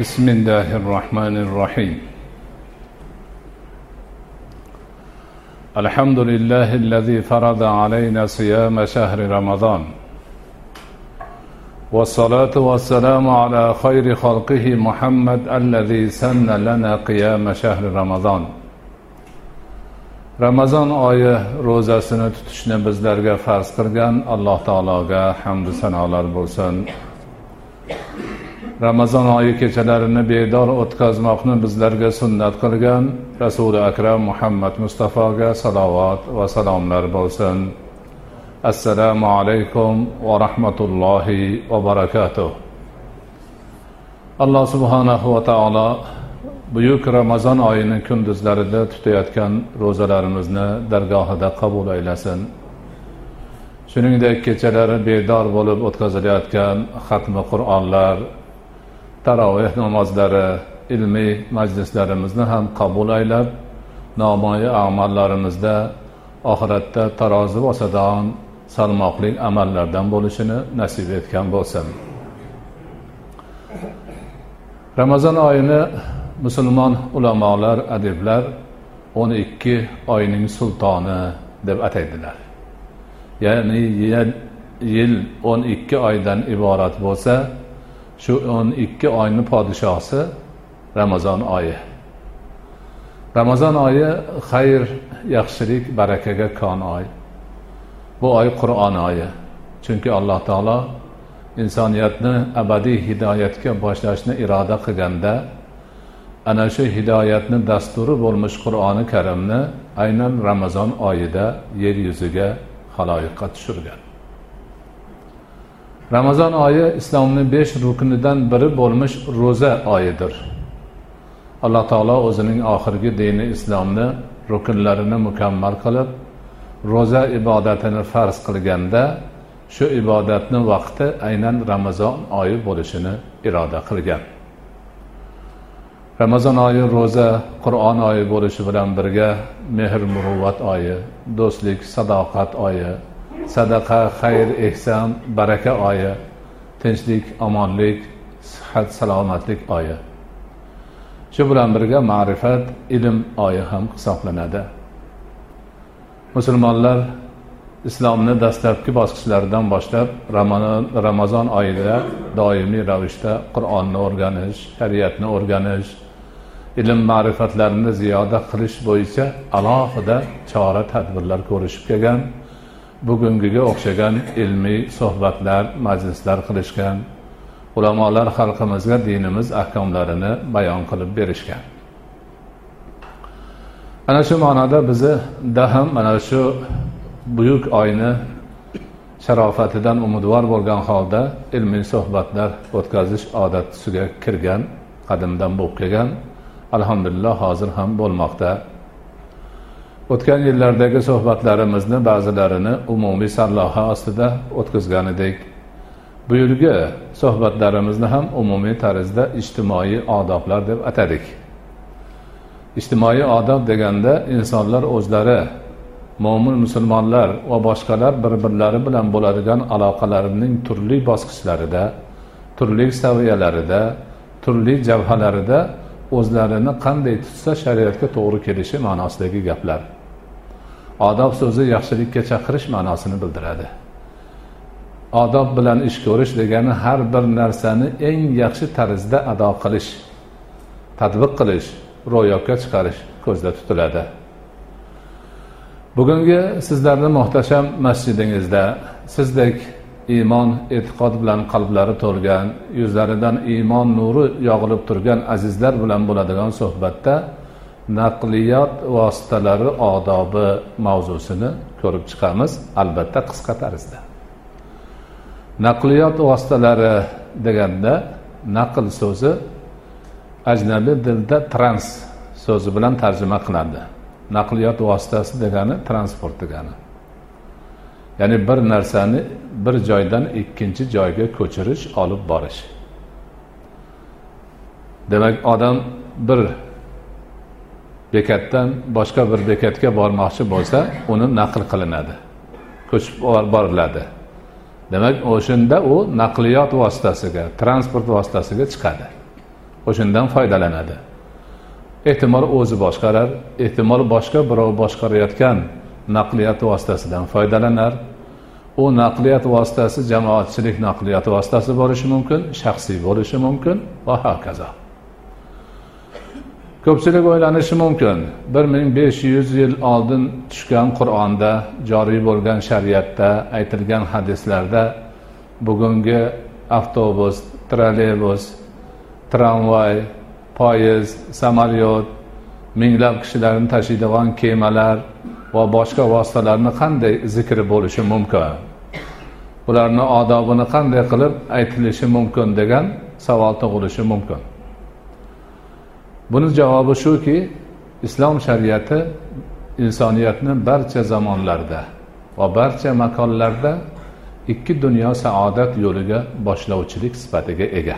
بسم الله الرحمن الرحيم الحمد لله الذي فرض علينا صيام شهر رمضان والصلاة والسلام على خير خلقه محمد الذي سن لنا قيام شهر رمضان ramazon oyi ro'zasini tutishni bizlarga farz qilgan alloh taologa hamdu sanolar bo'lsin Ramazon oyi kechalarini bedor o'tkazmoqni bizlarga sunnat qilgan rasuli akram muhammad mustafoga salovat va salomlar bo'lsin. Assalomu alaykum va rahmatullohi va barakatuh. Alloh subhanahu va taolo buyuk ramazon oyini kunduzlarida tutayotgan ro'zalarimizni dargohida qabul aylasin. Shuningdek kechalari bedor bo'lib o'tkazilayotgan xatmi qur'onlar taroveh namozlari ilmiy majlislarimizni ham qabul aylab nomoyi amallarimizda oxiratda tarozi bosadigan salmoqli amallardan bo'lishini nasib etgan bo'lsin. Ramazon oyini musulmon ulamolar adiblar o'n ikki oyning sultoni deb ataydilar. Ya'ni yil o'n ikki oydan iborat bo'lsa shu o'n ikki oyni podshosi ramazon oyi. Ramazon oyi xayr yaxshilik barakaga kon oy. Bu oy qur'on oyi. Chunki alloh taolo insoniyatni abadiy hidoyatga boshlashni iroda qilganda ana shu hidoyatni dasturi bo'lmish qur'oni karimni aynan ramazon oyida yer yuziga haloyiqqa tushirgan. Ramazon oyi islomni besh ruknidan biri bo'lmish ro'za oyidir. Alloh taolo o'zining oxirgi dini islomni rukunlarini mukammal qilib ro'za ibodatini farz qilganda shu ibodatni vaqti aynan ramazon oyi bo'lishini iroda qilgan. Ramazon oyi ro'za qur'on oyi bo'lishi bilan birga mehr muruvvat oyi do'stlik sadoqat oyi sadaqa xayr ehson baraka oyi tinchlik omonlik sihat salomatlik oyi. Shu bilan birga ma'rifat ilm oyi ham hisoblanadi. Musulmonlar islomni dastlabki bosqichlaridan boshlab ramazon oyida doimiy ravishda qur'onni o'rganish shariatni o'rganish ilm ma'rifatlarini ziyoda qilish bo'yicha alohida chora tadbirlar ko'rishib kelgan. Bugungiga o'xshagan ilmiy suhbatlar majlislar qilishgan ulamolar xalqimizga dinimiz ahkomlarini bayon qilib berishgan. Ana shu ma'noda bizda ham mana shu buyuk oyni sharofatidan umidvor bo'lgan holda ilmiy suhbatlar o'tkazish odat tusiga kirgan qadimdan bo'lib kelgan. Alhamdulillah hozir ham bo'lmoqda. O'tgan yillardagi suhbatlarimizni ba'zilarini umumiy sarloha ostida o'tkazgan edik bu yilgi suhbatlarimizni ham umumiy tarzda ijtimoiy odoblar deb atadik. Ijtimoiy odob deganda insonlar o'zlari mo'min musulmonlar va boshqalar bir birlari bilan bo'ladigan aloqalarining turli bosqichlarida turli saviyalarida turli jabhalarida o'zlarini qanday tutsa shariatga to'g'ri kelishi ma'nosidagi gaplar. Odob so'zi yaxshilikka chaqirish ma'nosini bildiradi. Odob bilan ish ko'rish degani har bir narsani eng yaxshi tarzda ado qilish tadbiq qilish ro'yobga chiqarish ko'zda tutiladi. Bugungi sizlarni muhtasham masjidingizda sizdek iymon e'tiqod bilan qalblari to'lgan yuzlaridan iymon nuri yog'ilib turgan azizlar bilan bo'ladigan suhbatda naqliyot vositalari odobi mavzusini ko'rib chiqamiz. Albatta qisqa tarzda naqliyot vositalari deganda naql so'zi ajnabiy tilda trans so'zi bilan tarjima qiladi. Naqliyot vositasi degani transport degani. Ya'ni bir narsani bir joydan ikkinchi joyga ko'chirish olib borish. Demak odam bir bekatdan boshqa bir bekatga bormoqchi bo'lsa uni naql qilinadi. Ko'chib boriladi. Demak o'shanda u naqliyot vositasiga transport vositasiga chiqadi. O'shandan foydalanadi. Ehtimol o'zi boshqarar ehtimol boshqa birov boshqarayotgan naqliyot vositasidan foydalanar. U naqliyot vositasi jamoatchilik naqliyot vositasi bo'lishi mumkin shaxsiy bo'lishi mumkin va hokazo. Ko'pchilik o'ylanishi mumkin. Bir ming besh yuz yil oldin tushgan qur'onda joriy bo'lgan shariatda aytilgan hadislarda bugungi avtobus trolleybus tramvay poyezd samolyot minglab kishilarni tashiydigan kemalar va boshqa vositalarni qanday zikri bo'lishi mumkin? Ularni odobini qanday qilib aytilishi mumkin degan savol tug'ilishi mumkin. Buni javobi shuki islom shariati insoniyatni barcha zamonlarda va barcha makonlarda ikki dunyo saodat yo'liga boshlovchilik sifatiga ega.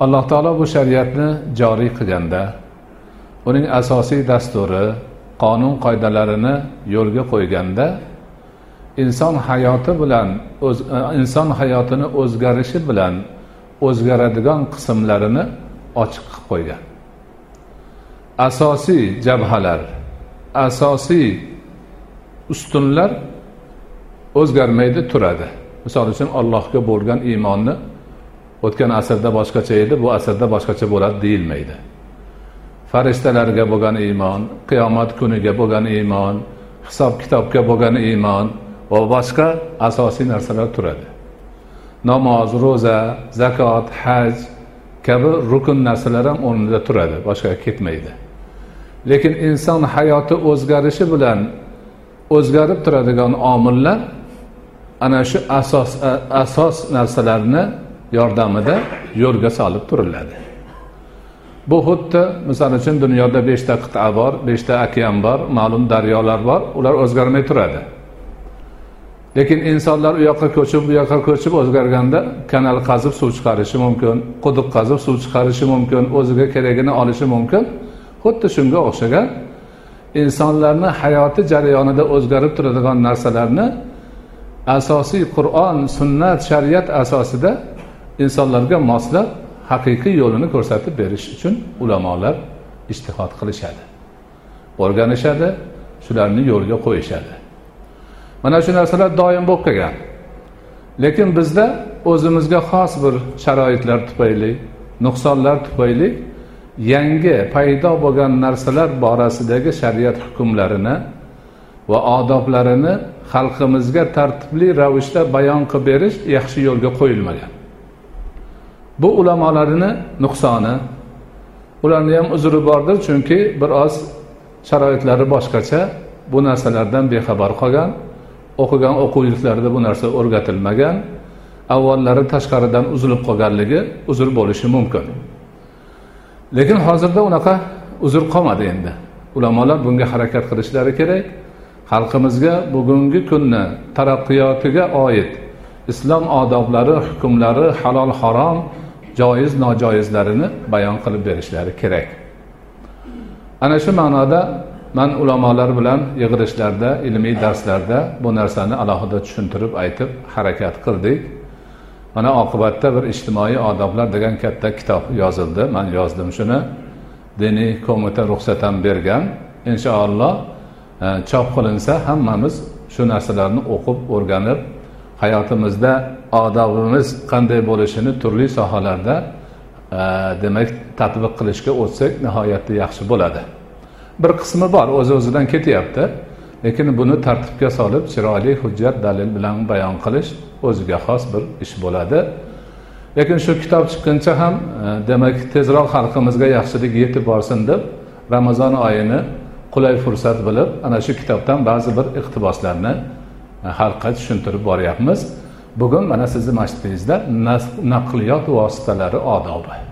Alloh taolo bu shariatni joriy qilganda uning asosiy dasturi qonun qoidalarini yo'lga qo'yganda inson hayoti bilan o'z inson hayotini o'zgarishi bilan o'zgaradigan qismlarini ochiq qilib qo'ygan. Asosiy jabhalar asosiy ustunlar o'zgarmaydi turadi. Misol uchun allohga bo'lgan iymonni o'tgan asrda boshqacha edi bu asrda boshqacha bo'ladi deyilmaydi. Farishtalarga bo'lgan iymon qiyomat kuniga bo'lgan iymon hisob kitobga bo'lgan iymon va boshqa asosiy narsalar turadi. Namoz ro'za zakot haj kabi rukun narsalar ham o'rnida turadi boshqaga ketmaydi. Lekin inson hayoti o'zgarishi bilan o'zgarib turadigan omillar ana shu asos asos narsalarni yordamida yo'lga solib turiladi. Bu xuddi misol uchun dunyoda beshta qit'a bor beshta okean bor ma'lum daryolar bor ular o'zgarmay turadi. Lekin insonlar u yoqqa ko'chib bu yoqqa ko'chib o'zgarganda kanal qazib suv chiqarishi mumkin quduq qazib suv chiqarishi mumkin o'ziga keragini olishi mumkin. Xuddi shunga o'xshagan insonlarni hayoti jarayonida o'zgarib turadigan narsalarni asosiy qur'on sunnat shariat asosida insonlarga moslab haqiqiy yo'lini ko'rsatib berish uchun ulamolar ishtihod qilishadi o'rganishadi shularni yo'lga qo'yishadi. Mana shu narsalar doim bo'lib kelgan lekin bizda o'zimizga xos bir sharoitlar tufayli nuqsonlar tufayli yangi paydo bo'lgan narsalar borasidagi shariat hukmlarini va odoblarini xalqimizga tartibli ravishda bayon qilib berish yaxshi yo'lga qo'yilmagan. Bu ulamolarini nuqsoni ularni ham uzri bordir chunki biroz sharoitlari boshqacha bu narsalardan bexabar qolgan. O'qigan o'quv yurtlarida bu narsa o'rgatilmagan. Avvallari tashqaridan uzilib qolganligi uzr bo'lishi mumkin. Lekin hozirda unaqa uzr qolmadi endi. Ulamolar bunga harakat qilishlari kerak. Xalqimizga bugungi kunni taraqqiyotiga oid islom odoblari hukmlari halol harom joiz nojoizlarini bayon qilib berishlari kerak. Ana shu ma'noda man ulamolar bilan yig'ilishlarda ilmiy darslarda bu narsani alohida tushuntirib aytib harakat qildik. Mana oqibatda bir ijtimoiy odoblar degan katta kitob yozildi. Man yozdim shuni. Diniy qo'mita ruxsat ham bergan. Inshaalloh e, chop qilinsa hammamiz shu narsalarni o'qib o'rganib hayotimizda odobimiz qanday bo'lishini turli sohalarda e, demak tatbiq qilishga o'tsak nihoyatda yaxshi bo'ladi. Bir qismi bor o'z o'zidan ketyapti. Lekin buni tartibga solib chiroyli hujjat dalil bilan bayon qilish o'ziga xos bir ish bo'ladi. Lekin shu kitob chiqquncha ham e, demak tezroq xalqimizga yaxshilik yetib borsin deb ramazon oyini qulay fursat bilib ana shu kitobdan ba'zi bir iqtiboslarni e, xalqqa tushuntirib boryapmiz. Bugun mana sizni masjidingizda naqliyot vositalari odobi.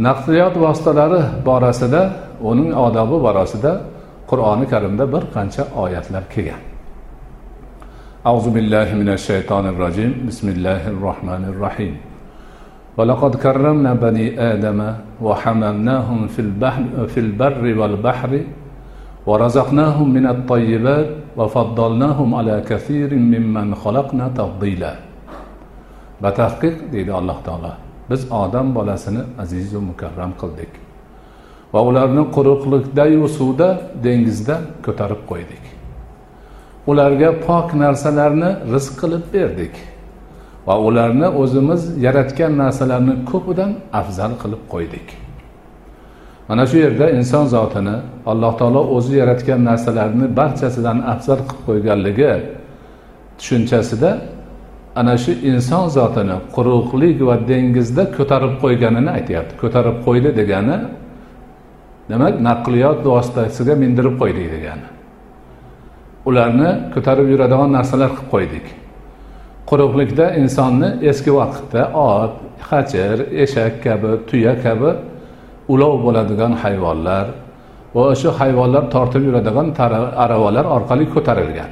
naqliyot vositalari borasida uning odobi borasida qur'oni karimda bir qancha oyatlar kelgan أعوذ بالله من الشيطان الرجيم بسم الله الرحمن الرحيم ولقد كرمنا بني آدم وحملناهم في البحر في البر والبحر ورزقناهم من الطيبات وفضلناهم على كثير ممن خلقنا تفضيلا batahqiq deydi alloh taolo biz odam bolasini azizu mukarram qildik. Va ularni quruqlikdayu suvda dengizda ko'tarib qo'ydik. Ularga pok narsalarni rizq qilib berdik. Va ularni o'zimiz yaratgan narsalarni ko'pidan afzal qilib qo'ydik. Mana shu yerda inson zotini alloh taolo o'zi yaratgan narsalarni barchasidan afzal qilib qo'yganligi tushunchasida ana shu inson zotini quruqlik va dengizda ko'tarib qo'yganini aytyapti. Ko'tarib qo'ydi degani demak naqliyot vositasiga mindirib qo'ydik degani. Ularni ko'tarib yuradigan narsalar qilib qo'ydik. Quruqlikda insonni eski vaqtda ot xachir eshak kabi tuya kabi ulov bo'ladigan hayvonlar va o'sha hayvonlar tortib yuradigan aravalar orqali ko'tarilgan.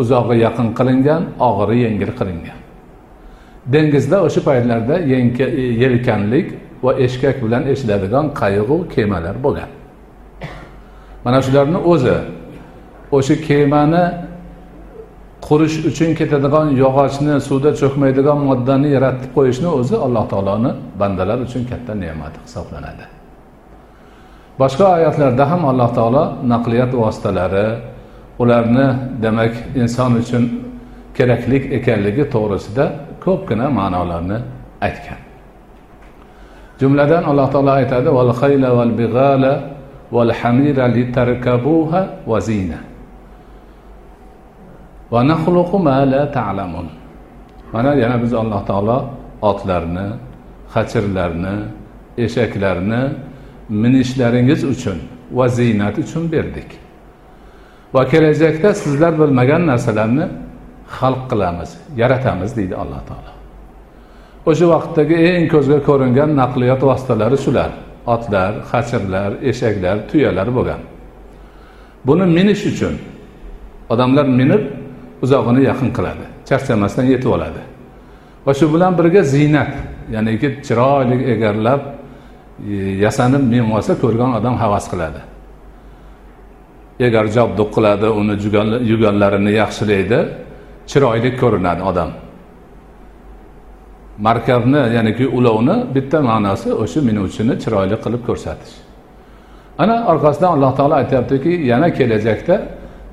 Uzog'i yaqin qilingan og'iri yengil qilingan. Dengizda o'sha paytlarda yelkanlik va eshkak bilan eshiladigan qayg'u kemalar bo'lgan. Mana shularni o'zi o'sha kemani qurish uchun ketadigan yog'ochni suvda cho'kmaydigan moddani yaratib qo'yishni o'zi alloh taoloni bandalar uchun katta ne'mati hisoblanadi. Boshqa oyatlarda ham alloh taolo naqliyat vositalari ularni demak inson uchun keraklik ekanligi to'g'risida ko'pgina ma'nolarni aytgan. Jumladan alloh taolo aytadi val xayla val big'ala val hamira litarkabuha va zina. Va nahluqu ma la ta'lamun. Mana yana biz alloh taolo otlarni xachirlarni eshaklarni minishlaringiz uchun va ziynat uchun berdik. Va kelajakda sizlar bilmagan narsalarni xalq qilamiz yaratamiz deydi alloh taolo. O'sha vaqtdagi eng ko'zga ko'ringan naqliyot vositalari shular. Otlar xachirlar eshaklar tuyalar bo'lgan. Buni minish uchun odamlar minib uzog'ini yaqin qiladi charchamasdan yetib oladi. Va shu bilan birga ziynat ya'niki chiroyli egarlab e, yasanib minib olsa ko'rgan odam havas qiladi. Egar jabduq qiladi uni yuganlarini yaxshilaydi. Chiroyli ko'rinadi odam. Markabni ya'niki ulovni bitta ma'nosi o'sha minuvchini chiroyli qilib ko'rsatish. Ana orqasidan alloh taolo aytyaptiki yana kelajakda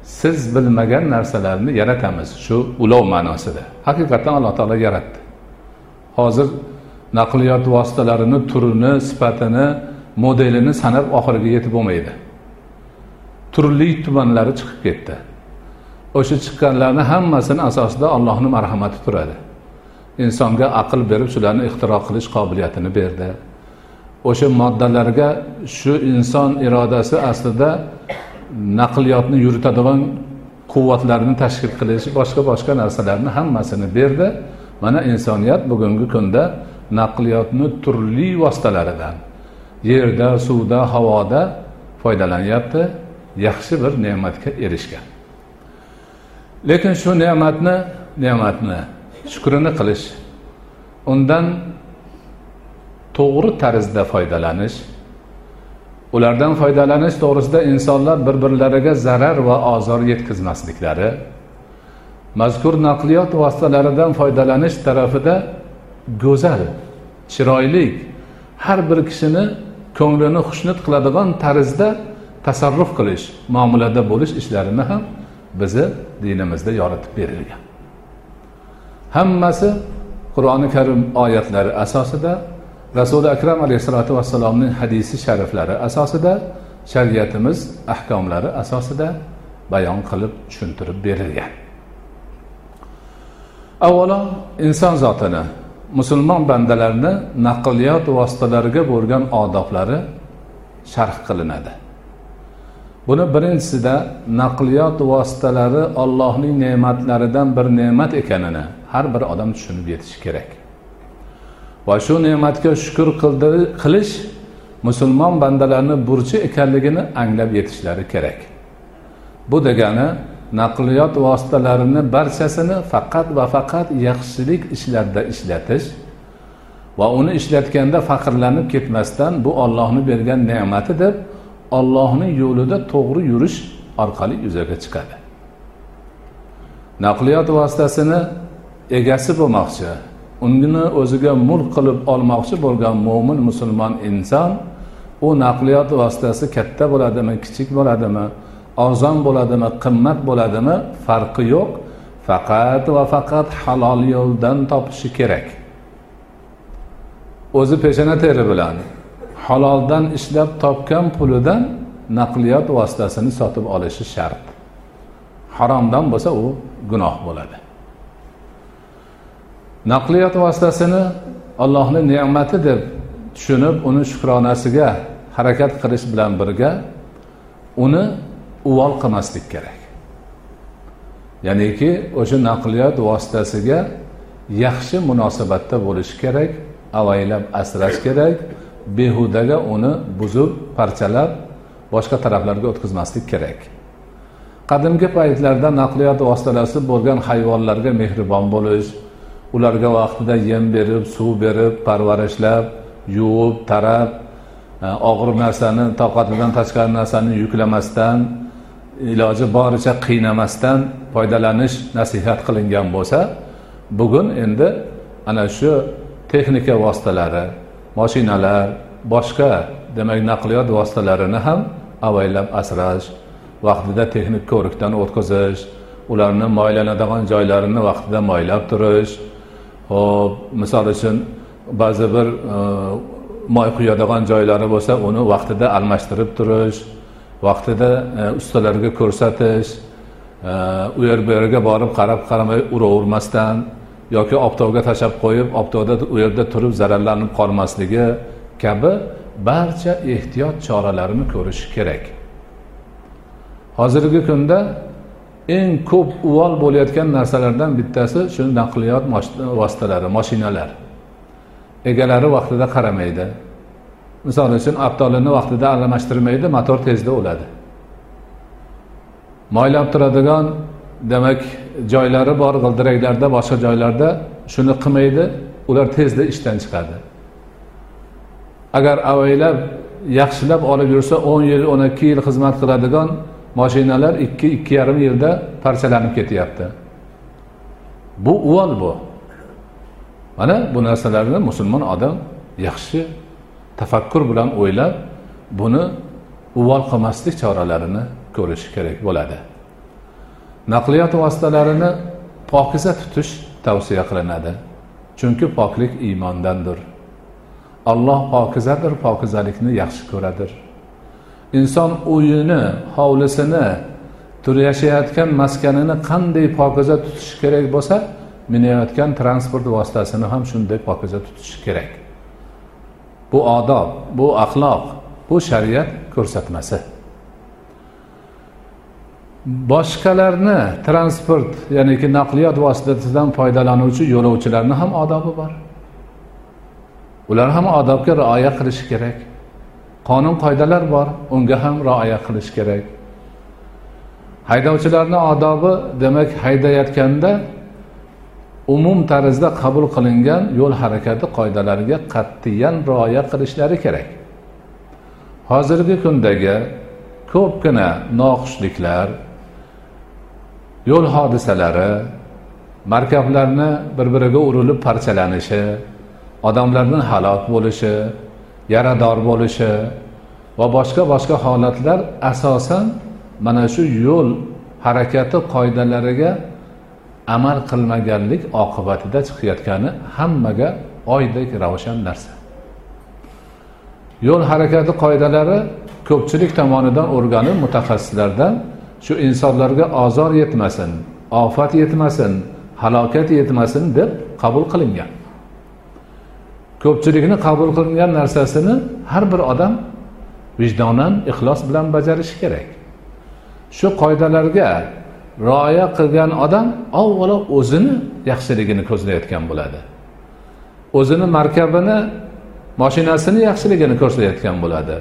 siz bilmagan narsalarni yaratamiz shu ulov ma'nosida. Haqiqatdan alloh taolo yaratdi. Hozir naqliyot vositalarini turini sifatini modelini sanab oxiriga yetib bo'lmaydi. Turli tumanlari chiqib ketdi. O'sha chiqqanlarni hammasini asosida allohni marhamati turadi. Insonga aql berib shularni ixtiro qilish qobiliyatini berdi. O'sha moddalarga shu inson irodasi aslida naqliyotni yuritadigan quvvatlarni tashkil qilish boshqa boshqa narsalarni hammasini berdi. Mana insoniyat bugungi kunda naqliyotni turli vositalaridan yerda suvda havoda foydalanyapti. Yaxshi bir ne'matga erishgan. Lekin shu ne'matni ne'matni shukrini qilish undan to'g'ri tarzda foydalanish ulardan foydalanish to'g'risida insonlar bir birlariga zarar va ozor yetkazmasliklari mazkur naqliyot vositalaridan foydalanish tarafida go'zal chiroyli har bir kishini ko'nglini xushnud qiladigan tarzda tasarruf qilish muomalada bo'lish ishlarini ham bizni dinimizda yoritib berilgan. Hammasi qur'oni karim oyatlari asosida rasuli akram alayhissalotu vassalomning hadisi shariflari asosida shariatimiz ahkomlari asosida bayon qilib tushuntirib berilgan. Avvalo inson zotini musulmon bandalarni naqliyot vositalariga bo'lgan odoblari sharh qilinadi. Buni birinchisida naqliyot vositalari ollohning ne'matlaridan bir ne'mat ekanini har bir odam tushunib yetishi kerak. Va shu ne'matga shukur qilish musulmon bandalarni burchi ekanligini anglab yetishlari kerak. Bu degani naqliyot vositalarini barchasini faqat va faqat yaxshilik ishlarda ishlatish va uni ishlatganda faxrlanib ketmasdan bu ollohni bergan ne'mati deb ollohni yo'lida to'g'ri yurish orqali yuzaga chiqadi. Naqliyot vositasini egasi bo'lmoqchi uni o'ziga mulk qilib olmoqchi bo'lgan mo'min musulmon inson u naqliyot vositasi katta bo'ladimi kichik bo'ladimi arzon bo'ladimi qimmat bo'ladimi farqi yo'q faqat va faqat halol yo'ldan topishi kerak. O'zi peshona teri bilan haloldan ishlab topgan pulidan naqliyot vositasini sotib olishi shart. Haromdan bo'lsa u gunoh bo'ladi. Naqliyot vositasini allohni ne'mati deb tushunib uni shukronasiga harakat qilish bilan birga uni uvol qilmaslik kerak. Ya'niki o'sha naqliyot vositasiga yaxshi munosabatda bo'lish kerak avaylab asrash kerak behudaga uni buzib parchalab boshqa taraflarga o'tkazmaslik kerak. Qadimgi paytlarda naqliyot vositalasi bo'lgan hayvonlarga mehribon bo'lish ularga vaqtida yem berib suv berib parvarishlab yuvib tarab e, og'ir narsani toqatidan tashqari narsani yuklamasdan iloji boricha qiynamasdan foydalanish nasihat qilingan bo'lsa bugun endi ana shu texnika vositalari moshinalar boshqa demak naqliyot vositalarini ham avaylab asrash vaqtida texnik ko'rikdan o'tkazish ularni moylanadigan joylarini vaqtida moylab turish. Hop misol uchun ba'zi bir e, moy quyadigan joylari bo'lsa uni vaqtida almashtirib turish vaqtida e, ustalarga ko'rsatish e, u yer bu yerga borib qarab qaramay uravermasdan yoki optovga tashlab qo'yib optovda u yerda turib zararlanib qolmasligi kabi barcha ehtiyot choralarini ko'rish kerak. Hozirgi kunda eng ko'p uvol bo'layotgan narsalardan bittasi shu naqliyot vositalari moshinalar egalari vaqtida qaramaydi. Misol uchun avtolini vaqtida almashtirmaydi motor tezda o'ladi. Moylab turadigan demak joylari bor g'ildiraklarda boshqa joylarda shuni qilmaydi ular tezda ishdan chiqadi. Agar avaylab yaxshilab olib yursa o'n yil o'n ikki yil xizmat qiladigan moshinalar ikki ikki yarim yilda parchalanib ketyapti. Bu uvol bu. Mana bu narsalarni musulmon odam yaxshi tafakkur bilan o'ylab buni uvol qilmaslik choralarini ko'rishi kerak bo'ladi. Naqliyot vositalarini pokiza tutish tavsiya qilinadi. Chunki poklik iymondandir. Alloh pokizadir pokizalikni yaxshi ko'radir. Inson uyini hovlisini tur yashayotgan maskanini qanday pokiza tutishi kerak bo'lsa minayotgan transport vositasini ham shunday pokiza tutishi kerak. Bu odob bu axloq bu shariat ko'rsatmasi. Boshqalarni transport ya'niki naqliyot vositasidan foydalanuvchi yo'lovchilarni ham odobi bor. Ular ham odobga rioya qilishi kerak. Qonun qoidalar bor unga ham rioya qilish kerak. Haydovchilarni odobi demak haydayotganda umum tarzda qabul qilingan yo'l harakati qoidalariga qat'iyan rioya qilishlari kerak. Hozirgi kundagi ko'pgina noxushliklar yo'l hodisalari markablarni bir biriga urilib parchalanishi odamlarning halok bo'lishi yarador bo'lishi va boshqa boshqa holatlar asosan mana shu yo'l harakati qoidalariga amal qilmaganlik oqibatida chiqayotgani hammaga oydek ravshan narsa. Yo'l harakati qoidalari ko'pchilik tomonidan o'rganib mutaxassislardan shu insonlarga ozor yetmasin ofat yetmasin halokat yetmasin deb qabul qilingan. Ko'pchilikni qabul qilingan narsasini har bir odam vijdonan ixlos bilan bajarishi kerak. Shu qoidalarga rioya qilgan odam avvalo o'zini yaxshiligini ko'zlayotgan bo'ladi. O'zini markabini moshinasini yaxshiligini ko'rsatayotgan bo'ladi.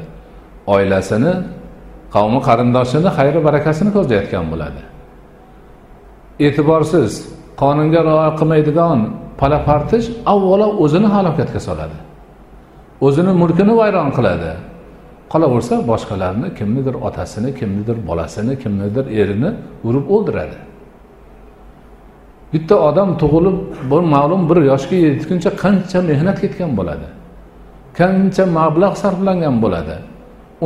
Oilasini qavmi qarindoshini xayri barakasini ko'zlayotgan bo'ladi. E'tiborsiz qonunga rioya qilmaydigan palapartish avvalo o'zini halokatga soladi. O'zini mulkini vayron qiladi. Qolaversa boshqalarni kimnidir otasini kimnidir bolasini kimnidir erini urib o'ldiradi. Bitta odam tug'ilib bir ma'lum bir yoshga yetguncha qancha mehnat ketgan bo'ladi. Qancha mablag' sarflangan bo'ladi.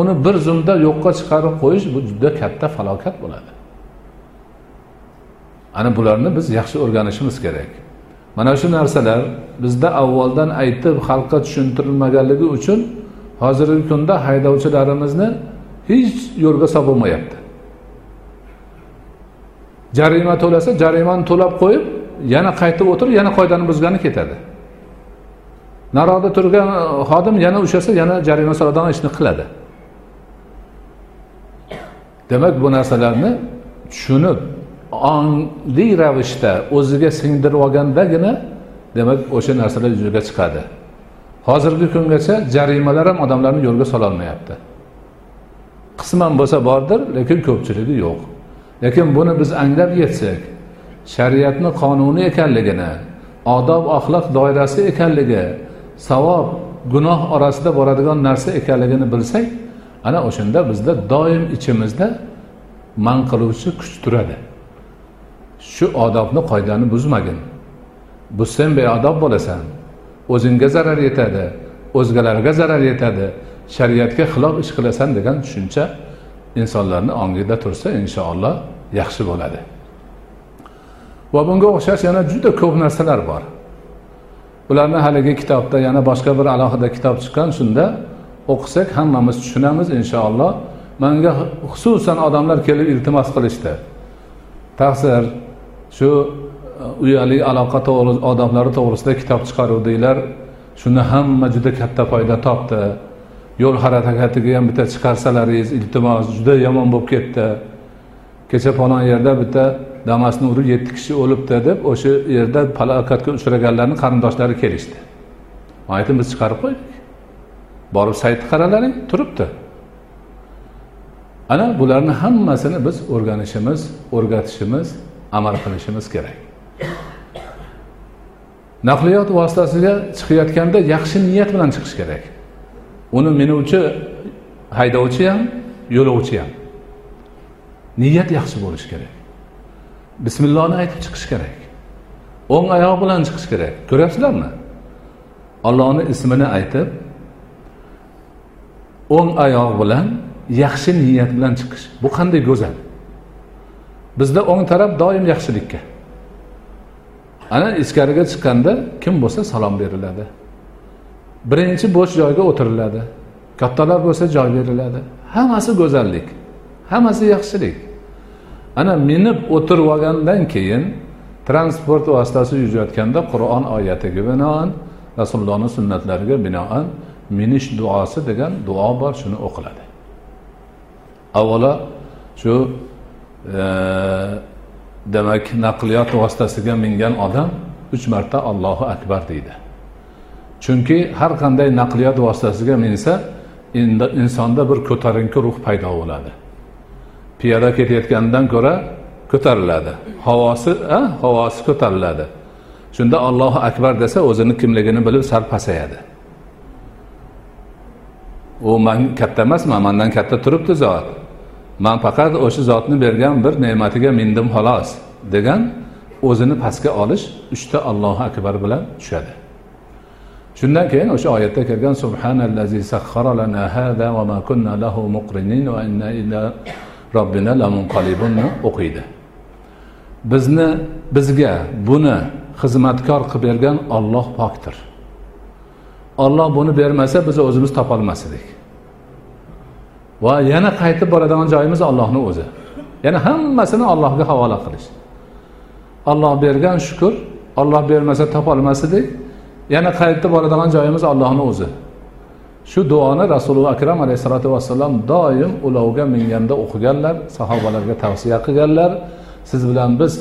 Uni bir zumda yo'qqa chiqarib qo'yish bu juda katta falokat bo'ladi. Ana bularni biz yaxshi o'rganishimiz kerak. Mana shu narsalar bizda avvaldan aytib xalqqa tushuntirilmaganligi uchun hozirgi kunda haydovchilarimizni hech yo'lga sololmayapti jarima to'lasa jarimani to'lab qo'yib yana qaytib o'tirib yana qoidani buzgani ketadi. Naroqda turgan xodim yana ushlasa yana jarima soladigan ishni qiladi. Demak bu narsalarni tushunib ongli ravishda o'ziga singdirib olgandagina demak o'sha narsalar yuzaga chiqadi. Hozirgi kungacha jarimalar ham odamlarni yo'lga sololmayapti. Qisman bo'lsa bordir lekin ko'pchiligi yo'q. Lekin buni biz anglab yetsak shariatni qonuni ekanligini odob axloq doirasi ekanligi savob gunoh orasida boradigan narsa ekanligini bilsak ana o'shanda bizda doim ichimizda man qiluvchi kuch turadi. Shu odobni qoidani buzmagin. Buzsang beodob bo'lasan. O'zingga zarar yetadi o'zgalarga zarar yetadi. Shariatga xilof ish qilasan degan tushuncha insonlarni ongida tursa inshaalloh yaxshi bo'ladi. Va bunga o'xshash yana juda ko'p narsalar bor. Bularni haligi kitobda yana boshqa bir alohida kitob chiqqan shunda o'qisak hammamiz tushunamiz inshaalloh. Manga xususan odamlar kelib iltimos qilishdi. Taqsir shu e, uyali aloqa odoblari to'g'risida kitob chiqaruvdinglar. Shuni hamma juda katta foyda topdi. Yo'l harakatiga ham bitta chiqarsalaringiz iltimos juda yomon bo'lib ketdi. Kecha falon yerda bitta damasni urib yetti kishi o'libdi deb o'sha yerda falokatga uchraganlarni qarindoshlari kelishdi. Man aytdim biz chiqarib qo'ydik. Borib saytni qaralaring turibdi. Ana bularni hammasini biz o'rganishimiz o'rgatishimiz amal qilishimiz kerak. Naqliyot vositasiga chiqayotganda yaxshi niyat bilan chiqish kerak. Uni minuvchi haydovchi ham yo'lovchi ham. Niyat yaxshi bo'lishi kerak. Bismillohni aytib chiqish kerak. O'ng oyoq bilan chiqish kerak. Ko'ryapsizlarmi? Ollohni ismini aytib o'ng oyoq bilan yaxshi niyat bilan chiqish. Bu qanday go'zal? Bizda o'ng taraf doim yaxshilikka. Ana ichkariga chiqqanda kim bo'lsa salom beriladi. Birinchi bo'sh joyga o'tiriladi. Kattalar bo'lsa joy beriladi. Hammasi go'zallik. Hammasi yaxshilik. Ana minib o'tirib olgandan keyin transport vositasi yurayotganda qur'on oyatiga binoan rasulullohni sunnatlariga binoan minish duosi degan duo bor shuni o'qiladi. Avvalo shu e, demak naqliyot vositasiga mingan odam uch marta allohu akbar deydi. Chunki har qanday naqliyot vositasiga minsa insonda bir ko'tarinki ruh paydo bo'ladi. Piyoda ketayotgandan ko'ra ko'tariladi. Havosi havosi ko'tariladi. Shunda allohu akbar desa o'zini kimligini bilib sal pasayadi. U man katta emasman mandan katta turibdi zot. Man faqat o'sha zotni bergan bir ne'matiga mindim xolos degan o'zini pastga olish uchta allohu akbar bilan tushadi. Shundan keyin o'sha oyatda kelgan subhanallazi sakhara lana hada va ma kunna lahu muqrinin va inna ila robbina lamunqalibunni o'qiydi. Bizni bizga buni xizmatkor qilib bergan olloh pokdir. Olloh buni bermasa biz o'zimiz topolmas edik. Va yana qaytib boradigan joyimiz ollohni o'zi. Yana hammasini allohga havola qilish. Olloh bergan shukur olloh bermasa topolmas edik. Yana qaytib boradigan joyimiz ollohni o'zi. Shu duoni rasululloh akram alayhissalotu vassalom doim ulovga minganda o'qiganlar sahobalarga tavsiya qilganlar siz bilan biz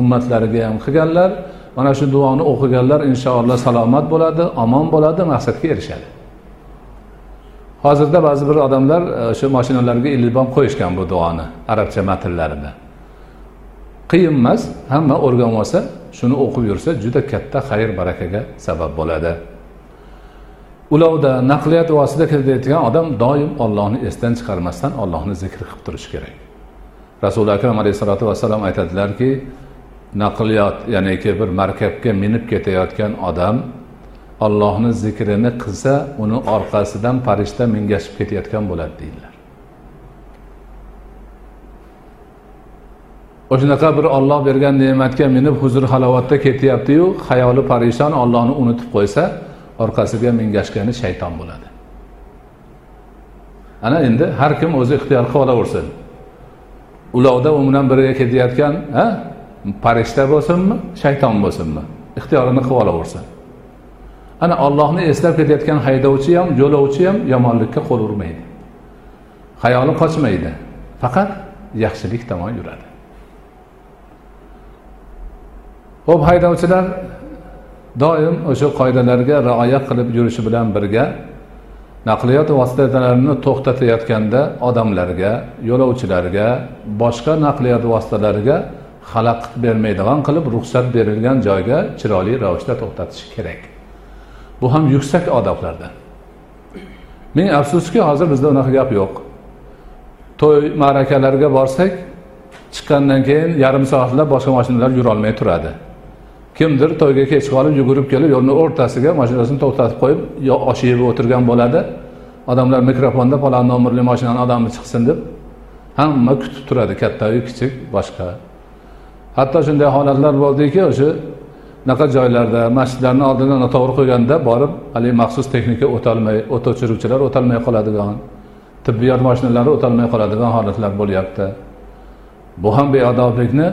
ummatlariga ham qilganlar. Mana shu duoni o'qiganlar inshaalloh salomat bo'ladi omon bo'ladi maqsadga erishadi. Hozirda ba'zi bir odamlar e, o'sha mashinalarga ilib ham qo'yishgan bu duoni arabcha matnlarini qiyin emas hamma o'rganib olsa shuni o'qib yursa juda katta xayr barakaga sabab bo'ladi. Ulovda naqliyat vosita ketayotgan odam doim ollohni esdan chiqarmasdan ollohni zikr qilib turishi kerak. Rasuli akram alayhissalotu vassalom aytadilarki naqliyot ya'niki bir markabga minib ketayotgan odam ollohni zikrini qilsa uni orqasidan farishta mingashib ketayotgan bo'ladi deydilar. O'shanaqa bir olloh bergan ne'matga minib huzur halovatda ketyaptiyu xayoli parishon ollohni unutib qo'ysa orqasiga mingashgani shayton bo'ladi. Ana endi har kim o'zi ixtiyor qilib olaversin ulovda u bilan birga ketayotgan farishta bo'lsinmi shayton bo'lsinmi? Ixtiyorini qilib olaversin. Ana ollohni eslab ketayotgan haydovchi ham yo'lovchi ham yomonlikka qo'l urmaydi. Xayoli qochmaydi. Faqat yaxshilik tomon yuradi. Ho'p haydovchilar doim o'sha qoidalarga rioya qilib yurishi bilan birga naqliyot vositalarini to'xtatayotganda odamlarga yo'lovchilarga boshqa naqliyot vositalariga xalaqit bermaydigan qilib ruxsat berilgan joyga chiroyli ravishda to'xtatish kerak. Bu ham yuksak odoblardan. Ming afsuski hozir bizda unaqa gap yo'q. To'y ma'rakalarga borsak chiqqandan keyin yarim soatlab boshqa mashinalar yurolmay turadi. Kimdir to'yga kech qolib yugurib kelib yo'lni o'rtasiga mashinasini to'xtatib qo'yib osh yeb o'tirgan bo'ladi. Odamlar mikrofonda falon nomerli mashinani odami chiqsin deb hamma kutib turadi kattayu kichik boshqa. Hatto shunday holatlar bo'ldiki o'sha unaqa joylarda masjidlarni oldida noto'g'ri qo'yganda borib haligi maxsus texnika o'tolmay o't o'chiruvchilar o'tolmay qoladigan tibbiyot mashinalari o'tolmay qoladigan holatlar bo'lyapti. Bu ham beodoblikni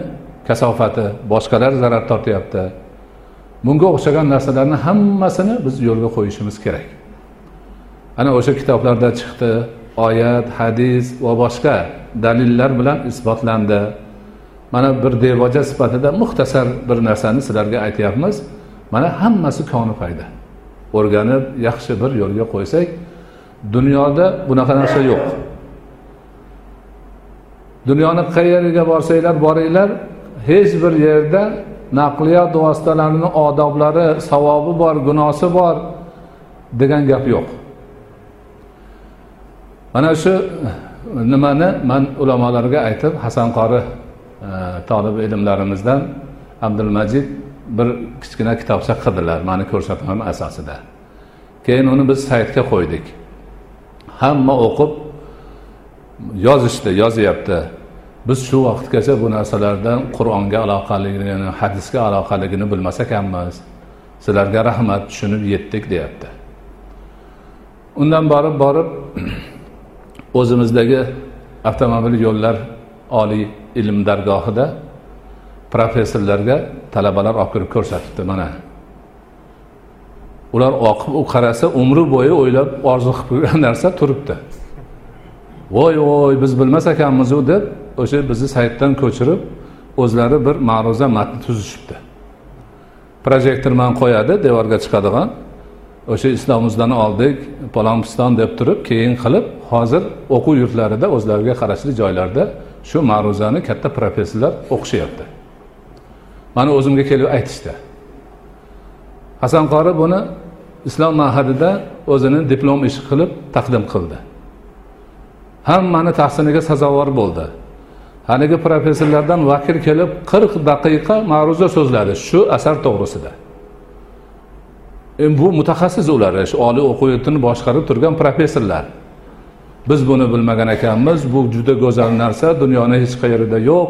kasofati boshqalar zarar tortyapti. Bunga o'xshagan narsalarni hammasini biz yo'lga qo'yishimiz kerak. Ana o'sha kitoblarda chiqdi oyat hadis va boshqa dalillar bilan isbotlandi. Mana bir devoja sifatida muxtasar bir narsani sizlarga aytyapmiz. Mana hammasi koni foyda o'rganib yaxshi bir yo'lga qo'ysak dunyoda bunaqa narsa yo'q. Dunyoni qayeriga borsanglar boringlar hech bir yerda naqliyot vositalarini odoblari savobi bor gunosi bor degan gap yo'q. Mana shu nimani man ulamolarga aytib hasan qori tolib ilmlarimizdan abdulmajid bir kichkina kitobcha qildilar mani ko'rsatmam asosida. Keyin uni biz saytga qo'ydik. Hamma o'qib yozishdi yozyapti. Biz shu vaqtgacha bu narsalardan qur'onga aloqaligini hadisga aloqaligini bilmas ekanmiz sizlarga rahmat tushunib yetdik deyapti. Undan borib borib o'zimizdagi avtomobil yo'llar oliy ilm dargohida professorlarga talabalar olib kirib ko'rsatibdi. Mana. Ular oqib u qarasa umri bo'yi o'ylab orzu qilib qo'ygan narsa turibdi. Voy voy biz bilmas ekanmizu deb o'sha bizni saytdan ko'chirib o'zlari bir ma'ruza matni tuzishibdi. Projektor man qo'yadi devorga chiqadigan. O'sha islomimizdan oldik palonpiston deb turib keyin qilib hozir o'quv yurtlarida o'zlariga qarashli joylarda shu ma'ruzani katta professorlar o'qishyapti. Mani o'zimga kelib aytishdi. Hasan qori buni islom mahadida o'zini diplom ishi qilib taqdim qildi. Hammani tahsiniga sazovor bo'ldi. Haligi professorlardan vakil kelib qirq daqiqa ma'ruza so'zladi shu asar to'g'risida. Endi bu mutaxassis ular shu oliy o'quv yurtini boshqarib turgan professorlar. Biz buni bilmagan ekanmiz. Bu juda go'zal narsa. Dunyoni hech qayerida yo'q.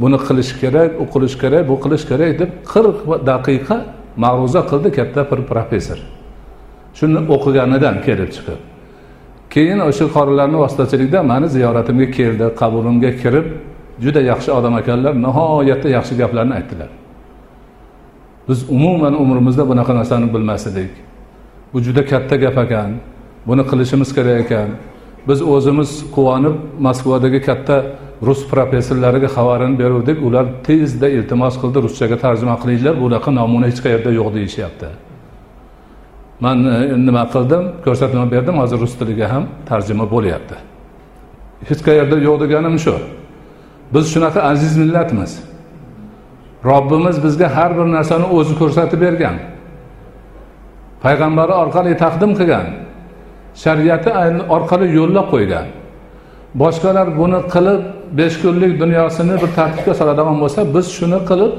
Buni qilish kerak u qilish kerak bu qilish kerak deb qirq daqiqa ma'ruza qildi katta bir professor. Shuni o'qiganidan kelib chiqib. Keyin o'sha qorilarni vositachiligida mani ziyoratimga keldi qabulimga kirib juda yaxshi odam ekanlar nihoyatda yaxshi gaplarni aytdilar. Biz umuman umrimizda bunaqa narsani bilmas edik bu juda katta gap ekan. Buni qilishimiz kerak ekan. Biz o'zimiz quvonib moskvadagi katta rus professorlariga xabarini beruvdik. Ular tezda iltimos qildi ruschaga tarjima qilinglar bunaqa namuna hech qayerda yo'q deyishyapti. Man e, nima qildim? Ko'rsatma berdim hozir rus tiliga ham tarjima bo'lyapti. Hech qayerda yo'q deganim shu. Biz shunaqa aziz millatmiz. Robbimiz bizga har bir narsani o'zi ko'rsatib bergan. Payg'ambari orqali taqdim qilgan. Shariati orqali yo'llab qo'ygan. Boshqalar buni qilib besh kunlik dunyosini bir tartibga soladigan bo'lsa biz shuni qilib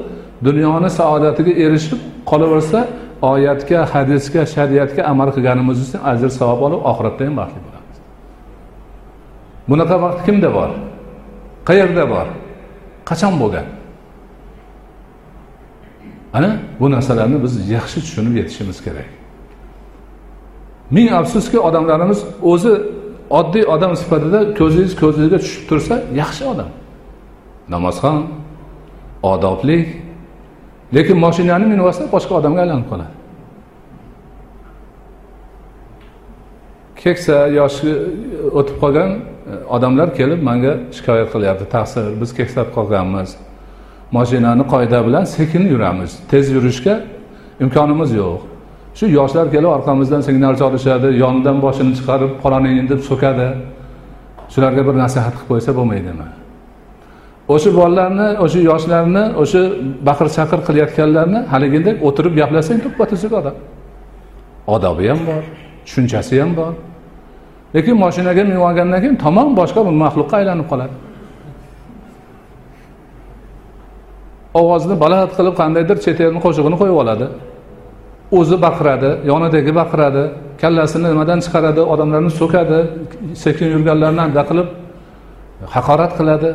dunyoni saodatiga erishib qolaversa oyatga hadisga shariatga amal qilganimiz uchun ajr savob olib oxiratda ham baxtli bo'lamiz. Bunaqa vaqt kimda bor? Qayerda bor? Qachon bo'lgan? Ana bu narsalarni biz yaxshi tushunib yetishimiz kerak. Ming afsuski odamlarimiz o'zi oddiy odam sifatida ko'zingiz ko'zingizga tushib tursa yaxshi odam. Namozxon odobli. Lekin moshinani minib olsa boshqa odamga aylanib qoladi. Keksa yoshi o'tib qolgan e, odamlar kelib manga shikoyat qilyapti. Taqsir biz keksayib qolganmiz. Moshinani qoida bilan sekin yuramiz. Tez yurishga imkonimiz yo'q. Shu yoshlar kelib orqamizdan signal chalishadi yonidan boshini chiqarib qolaning deb so'kadi. Shularga bir nasihat qilib qo'ysa bo'lmaydimi? O'sha bolalarni o'sha yoshlarni o'sha baqir chaqir qilayotganlarni haligidek o'tirib gaplashsang tuppa tuzuk odam. Odobi ham bor tushunchasi ham bor. Lekin moshinaga minib olgandan keyin tamom boshqa bir maxluqqa aylanib qoladi. Ovozni baland qilib qandaydir chet elni qo'shig'ini qo'yib oladi. O'zi baqiradi yonidagi baqiradi kallasini nimadan chiqaradi odamlarni so'kadi sekin yurganlarni anda qilib haqorat qiladi.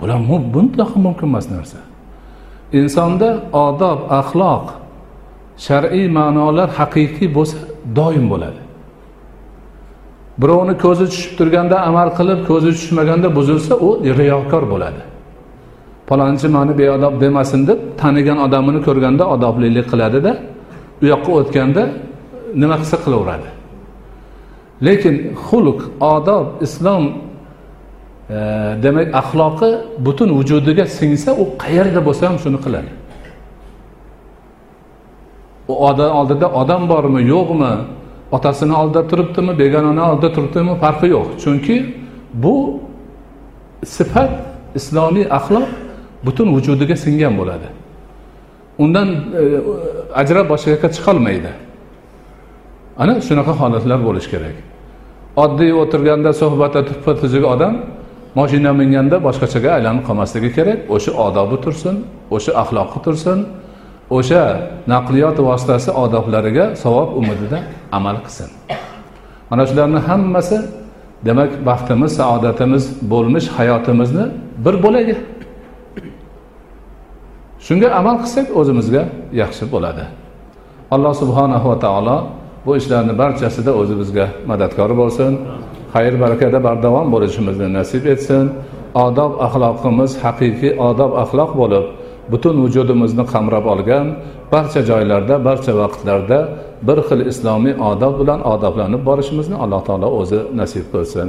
Bular mutlaqo mumkin emas narsa. Insonda odob axloq shar'iy ma'nolar haqiqiy bo'lsa doim bo'ladi. Birovni ko'zi tushib turganda amal qilib ko'zi tushmaganda buzilsa u riyokor bo'ladi. Palonchi mani beodob demasin deb tanigan odamini ko'rganda odoblilik qiladida u yoqqa o'tganda nima qilsa qilaveradi. Lekin xulq odob islom e, demak axloqi butun vujudiga singsa u qayerda bo'lsa ham shuni qiladi. U odam oldida odam bormi yo'qmi otasini oldida turibdimi begonani oldida turibdimi farqi yo'q. Chunki bu sifat islomiy axloq butun vujudiga singan bo'ladi. Undan e, ajrab boshqa yoqqa chiqolmaydi. Ana shunaqa holatlar bo'lishi kerak. Oddiy o'tirganda suhbatda tuppa tuzuk odam moshina minganda boshqachaga aylanib qolmasligi kerak. O'sha odobi tursin o'sha axloqi tursin o'sha naqliyot vositasi odoblariga savob umidida amal qilsin. Mana shularni hammasi demak baxtimiz saodatimiz bo'lmish hayotimizni bir bo'lagi shunga amal qilsak o'zimizga yaxshi bo'ladi. Alloh subhanahu va taolo bu ishlarni barchasida o'zi bizga madadkor bo'lsin. Xayr barakada bardavom bo'lishimizni nasib etsin. Odob axloqimiz haqiqiy odob axloq bo'lib butun vujudimizni qamrab olgan barcha joylarda barcha vaqtlarda bir xil islomiy odob bilan odoblanib borishimizni alloh taolo o'zi nasib qilsin.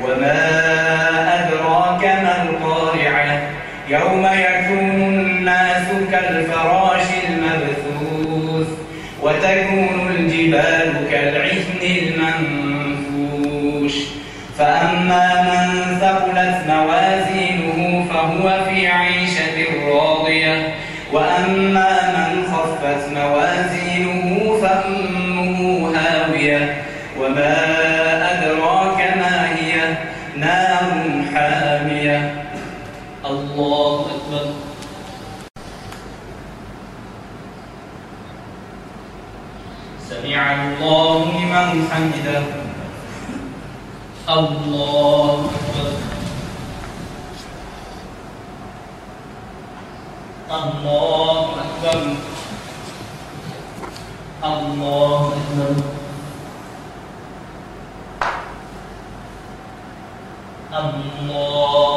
وما أدراك ما القارعة يوم يكون الناس كالفراش المبثوث وتكون الجبال كالعهن المنفوش فأما من ثقلت موازينه فهو في عيشة راضية وأما من خفت موازينه فأمه هاوية وما نار حامية. الله أكبر. سمع الله لمن حمده. الله أكبر. الله أكبر. الله أكبر. الله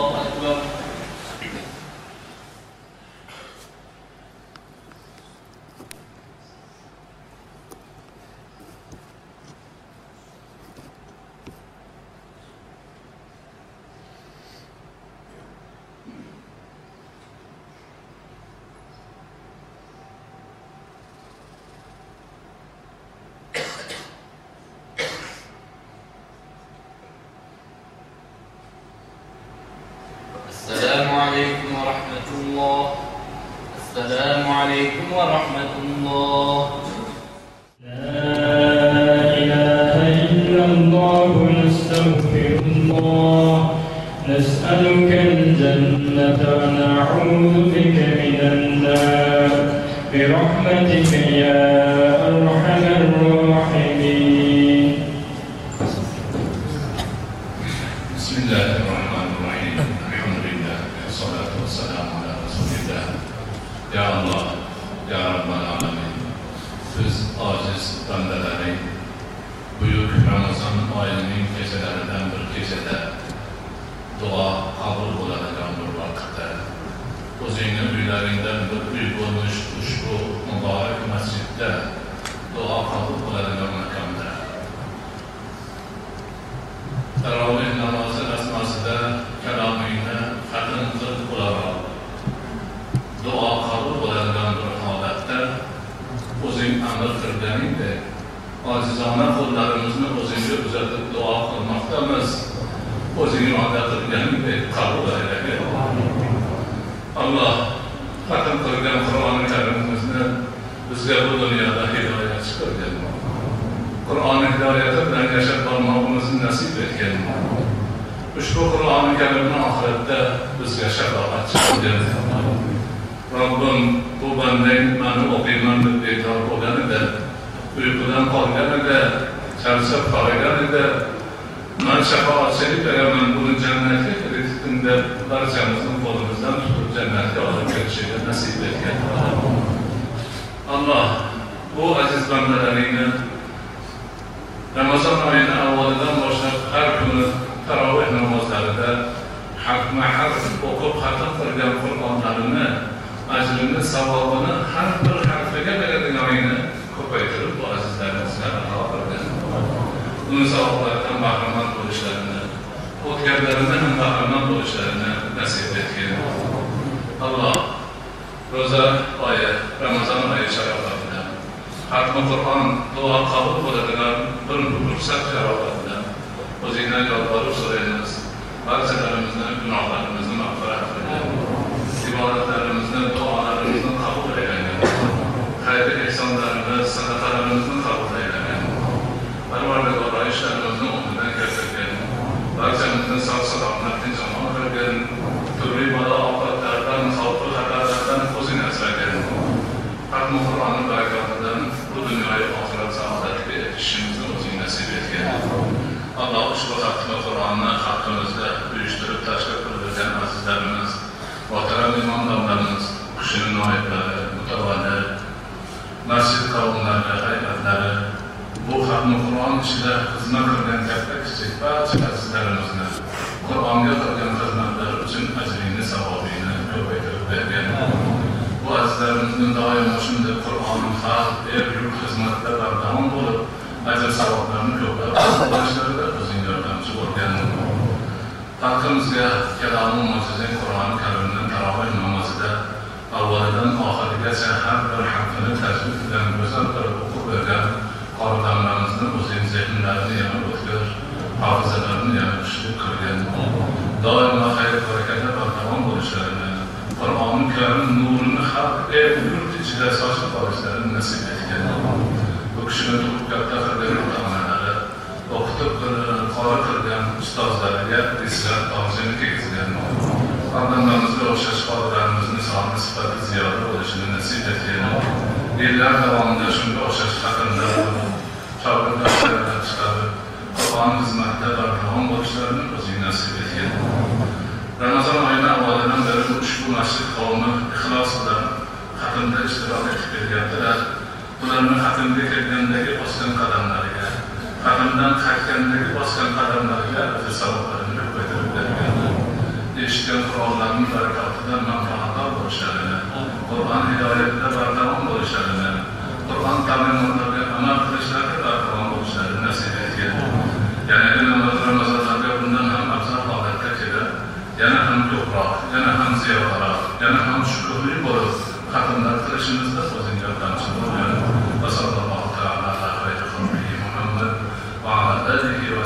aciz bəndələri, böyük Ramazan ayının gecələrindən bir gecədə dua qabul olacağın bir vaxtda özünün üylərindən bir üy olmuş uçbu mübarək dua qabul olacağın məqamda. Təravih namazı ojizona qo'llarimizni o'zingga uzatib duo qilmoqdamiz o'zing va'da qilganingdek qabul aylaga alloh xatm qilgan qur'oni karimimizni bizga bu dunyoda hidoyatchi qilgin qur'oni hidoyati bilan yashab bormoqimizni nasib etgin ushbu qur'oni karimni oxiratda bizga shafoatchi qilgin Rabbim bu bandang mani o'qiyman deb bekor bo'lganida uyqudan qolgan edi charchab qolganida man shafoatchilik qilaman buni jannatga kiritdim deb barchamizni qo'limizdan tutib jannatga olib kirishiga nasib etgan. Alloh bu aziz bandalaringni ramazon oyini avvalidan boshlab har kuni taroveh namozlarida haqma haq o'qib xatm qilgan qur'onlarini ajrini savobini har bir harfiga beradiganingni ko'paytirib bu azizlarimizga ato qilgan uni savoblaridan bahramand bo'lishlarini o'tganlaridan ham bahramand bo'lishlarini nasib etgin alloh ro'za oyi ramazon oyi sharofatida xatmi qur'on duo qabul bo'ladigan bir fursat sharofatida o'zingdan yolborib so'raymiz barchalarimizni gunohlarimizni mag'firat qilgin ibodatlarimizni duo qabul aylagan xayr ehsonlarimiz sadaqalarimizni qabul aylagan parvardigoro ishlarimizni o'rnidan keltirgin barchamizni sog' salomat tinch omon qilgin turli balo ofatlardan xavfu xatarlardan o'zing asragin hatmi qur'oni barakotidan bu dunyoyu oxirat saodatiga erishishimizni o'zing nasib etgin alloh ushbu hatmi qur'onni haqqimizda uyushtirib tashkil qilgan azizlarimiz muhtaram imomlarimiz kishini noiblari masjid qavmlari hay'atlari bu hatmi qur'on ichida xizmat qilgan katta kichik barcha azizlarimizni qur'onga qilgan xizmatlari uchun ajrini savobini ko'paytirib bergan. Bu azizlarimizni doimo shunday qur'oni xalq el yurt xizmatida bardavom bo'lib ajr savoblarni ko'plab qilishlarida o'zing yordamchi bo'lgan. Xalqimizga kalomi mo'jiza qur'oni karimni taroveh namozida avvalidan oxirigacha har bir harfini tajvid bilan go'zal qilib o'qib bergan qorilarimizni o'zing zehnlarini yana o'tkir hofizalarini yana kuchli qilgan. Doimo xayr barakada bardavom bo'lishlarini qur'oni karim nurini xalq el yurt ichida sochib olishlarini nasib etgan. Bu kishini tug'ib katta qilgan ota onalari o'qitib qori qilgan ustozlariga izzat tojini kiygizgan farzandlarimizga o'xshash qorilarimizni soni sifati ziyoda bo'lishini nasib etgan yillar davomida shunga o'xshash xatimlar shogirdlardan chiqarib qur'on xizmatida bardavom bo'lishlarini o'zing nasib etgan. Ramazon oyini avvalidan beri ushbu masjid qavmi ixlos bilan xatimda ishtirok etib kelgandilar. Ularni xatimga kelgandagi bosgan qadamlariga xatimdan qaytgandagi bosgan qadamlariga ajr savoblarini eshitgan qur'onlarning barakotidan manfaatdor bo'lishlarini qur'on hidoyatida bardavom bo'lishlarini qur'on ta'limotlariga amal qilishlariga bardavom bo'lishlarini nasib etgan. Yana ramazonlarga bundan ham afzal holatda kelib yana ham ko'proq yana ham ziyodaroq yana ham shukurli bo'lib xatimlar qilishimizda o'zing yordamchi bo'lgan va sallallohu taala ala xayri xalqihi muhammad va ala alihi va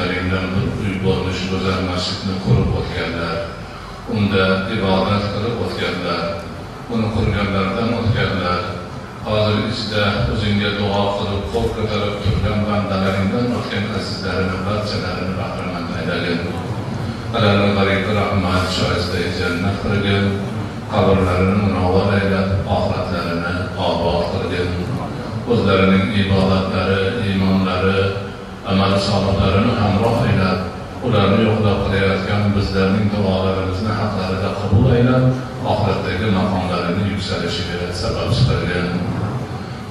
o'zingni uylaringdan bir uy bo'lmish go'zal masjidni qurib o'tganlar, unda ibodat qilib o'tganlar, uni qurganlardan o'tganlar, hozir ichida o'zingga duo qilib qo'l ko'tarib turgan bandalaringdan o'tgan azizlarini barchalarini bahramand aylagan. Alanı garibi rahmat şahiste jannat kırgın, kabirlerini münavvar eylep, ahiretlerini abad kırgın. O'zlarining ibodatlari, iymonlari, amal solihlarini hamroh eylab, ularni yo'qlab qilayotgan bizlarning duolarimizni haqlarida qabul eylab, oxiratdagi maqomlarini yuksalishiga sabab qilgin.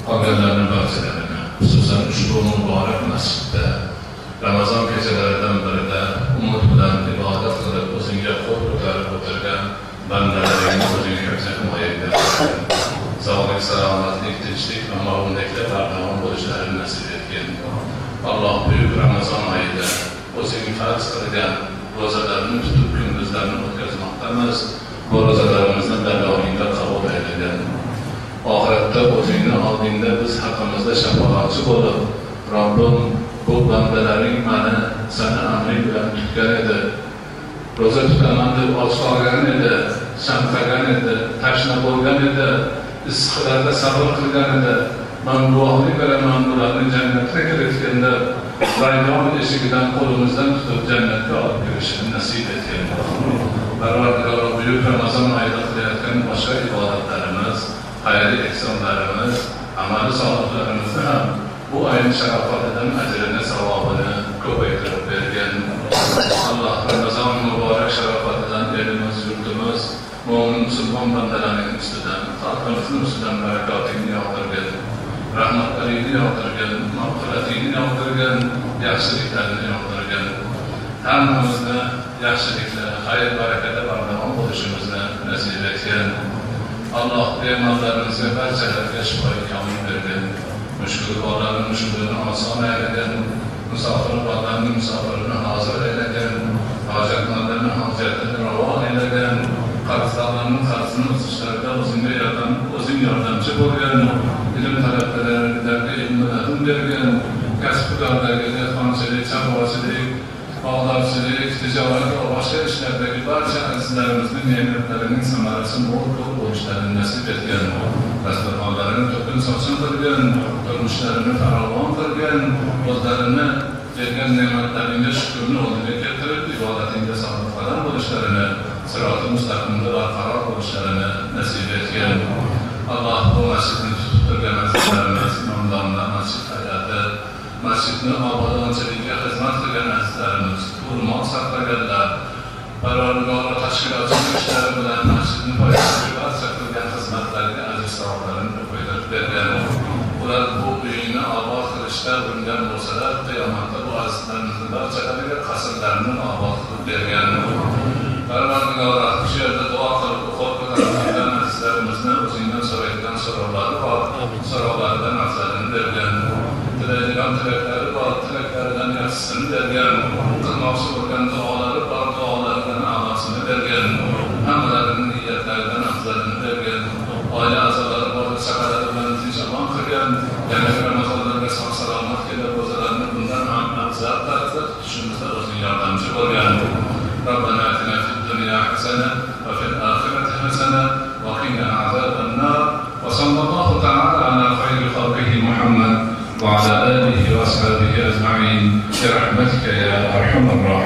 Qolganlarni barchalarini, xususan ushbu muborak masjidda Ramazon kechalaridan birida umid bilan ibodat qilib o'zingga qo'l ko'tarib o'tirgan bandalaringni o'zing hifzi himoyaga sog'lik salomatlik tinchlik va mog'unlikda bardavom bo'lishlarini nasib etgin. Alloh buyuk ramazon oyida o'zing farz qilgan ro'zalarni tutib kunduzlarni o'tkazmoqdamiz. Bu ro'zalarimizni dargohingda qabul aylagin oxiratda o'zingni oldingda biz haqimizda shafoatchi bo'lib robbim bu bandalaring mani sani amring bilan tutgan edi. Ro'za tutaman deb och qolgan edi chanqagan edi tashna bo'lgan edi issiqlarda sabr qilgan edi. Man guvohlik beraman bularni jannatga kiritganda raydon eshigidan qo'limizdan tutib jannatga olib kirishini nasib etgin parvardigor buyuk ramazon oyida qilayotgan boshqa ibodatlarimiz xayriy ehsonlarimiz amali solihlarimizni ham bu oyni sharofatidan ajrini savobini ko'paytirib bergan alloh ramazon muborak sharofatidan elimiz yurtimiz mo'min musulmon bandalarning ustidan xalqimizni ustidan barakotingni yog'dirgin rahmatlaringni yog'dirgin mag'firatingni yog'dirgin yaxshiliklarni yog'dirgin hammamizni yaxshilikda xayr barakada bardavom bo'lishimizni nasib etgin alloh bemorlarimizga barchalariga shifoyi komil bergin mushkul bolani mushkulini oson aylagin musofir bolani musofirini hozir aylagin hojatmandlarni hojatini ravo aylagin qarzdorlarni qarzini uzishlarida o'zingga yordam o'zing yordamchi bo'lgan ilm talabgorlariga ilmlarni bergan kasbkorlarga dehqonchilik chorvachilik bog'dorchilik tijorat va boshqa ishlardagi barcha azizlarimizning ne'matlarining samarasi mo'l ko'p bo'lishlarini nasib etgan dasturxonlarini to'kin sochin qilgan turmushlarini farovon qilgan o'zlarini bergan ne'matlaringga shukurni o'rniga keltirib ibodatingga sodiqqadam bo'lishlarini siroti mustaqimda barqaror bo'lishlarini nasib etgan alloh bu masjidni tutib turgan azizlarimiz imomdomlar masjid hayati masjidni obodonchiligiga xizmat qilgan azizlarimiz ulmo saqlaganlar parvardigori tashkilotchilik ishlari bilan masjidni foydasiga barcha qilgan xizmatlariga ajr savoblarini ko'paytirib bergan ular bu uyni obod qilishda uringan bo'lsalar qiyomatda bu azizlarimizni barchalariga qasrlarini obod qilib bergan baribir avrat shu yerda duo qilib o'qib sizlarimizni o'zingdan so'raydigan so'rovlari bor so'rovlaridan afzalini bergin tilaydigan tilaklari bor tilaklaridan yaxshisini bergin qilmoqchi bo'lgan duolari bor duolaridan a'losini bergin hammalarini niyatlaridan afzalini bergin oila a'zolari bor saqalari bilan tinch omon qilgin yana ramazonlarga sog' salomat bundan ham afzal tarzda tutishimizda o'zing yordamchi bo'lgin حسنة وفي الآخرة حسنة وقنا عذاب النار وصلى الله تعالى على خير خلقه محمد وعلى آله وأصحابه أجمعين. برحمتك يا أرحم الراحمين.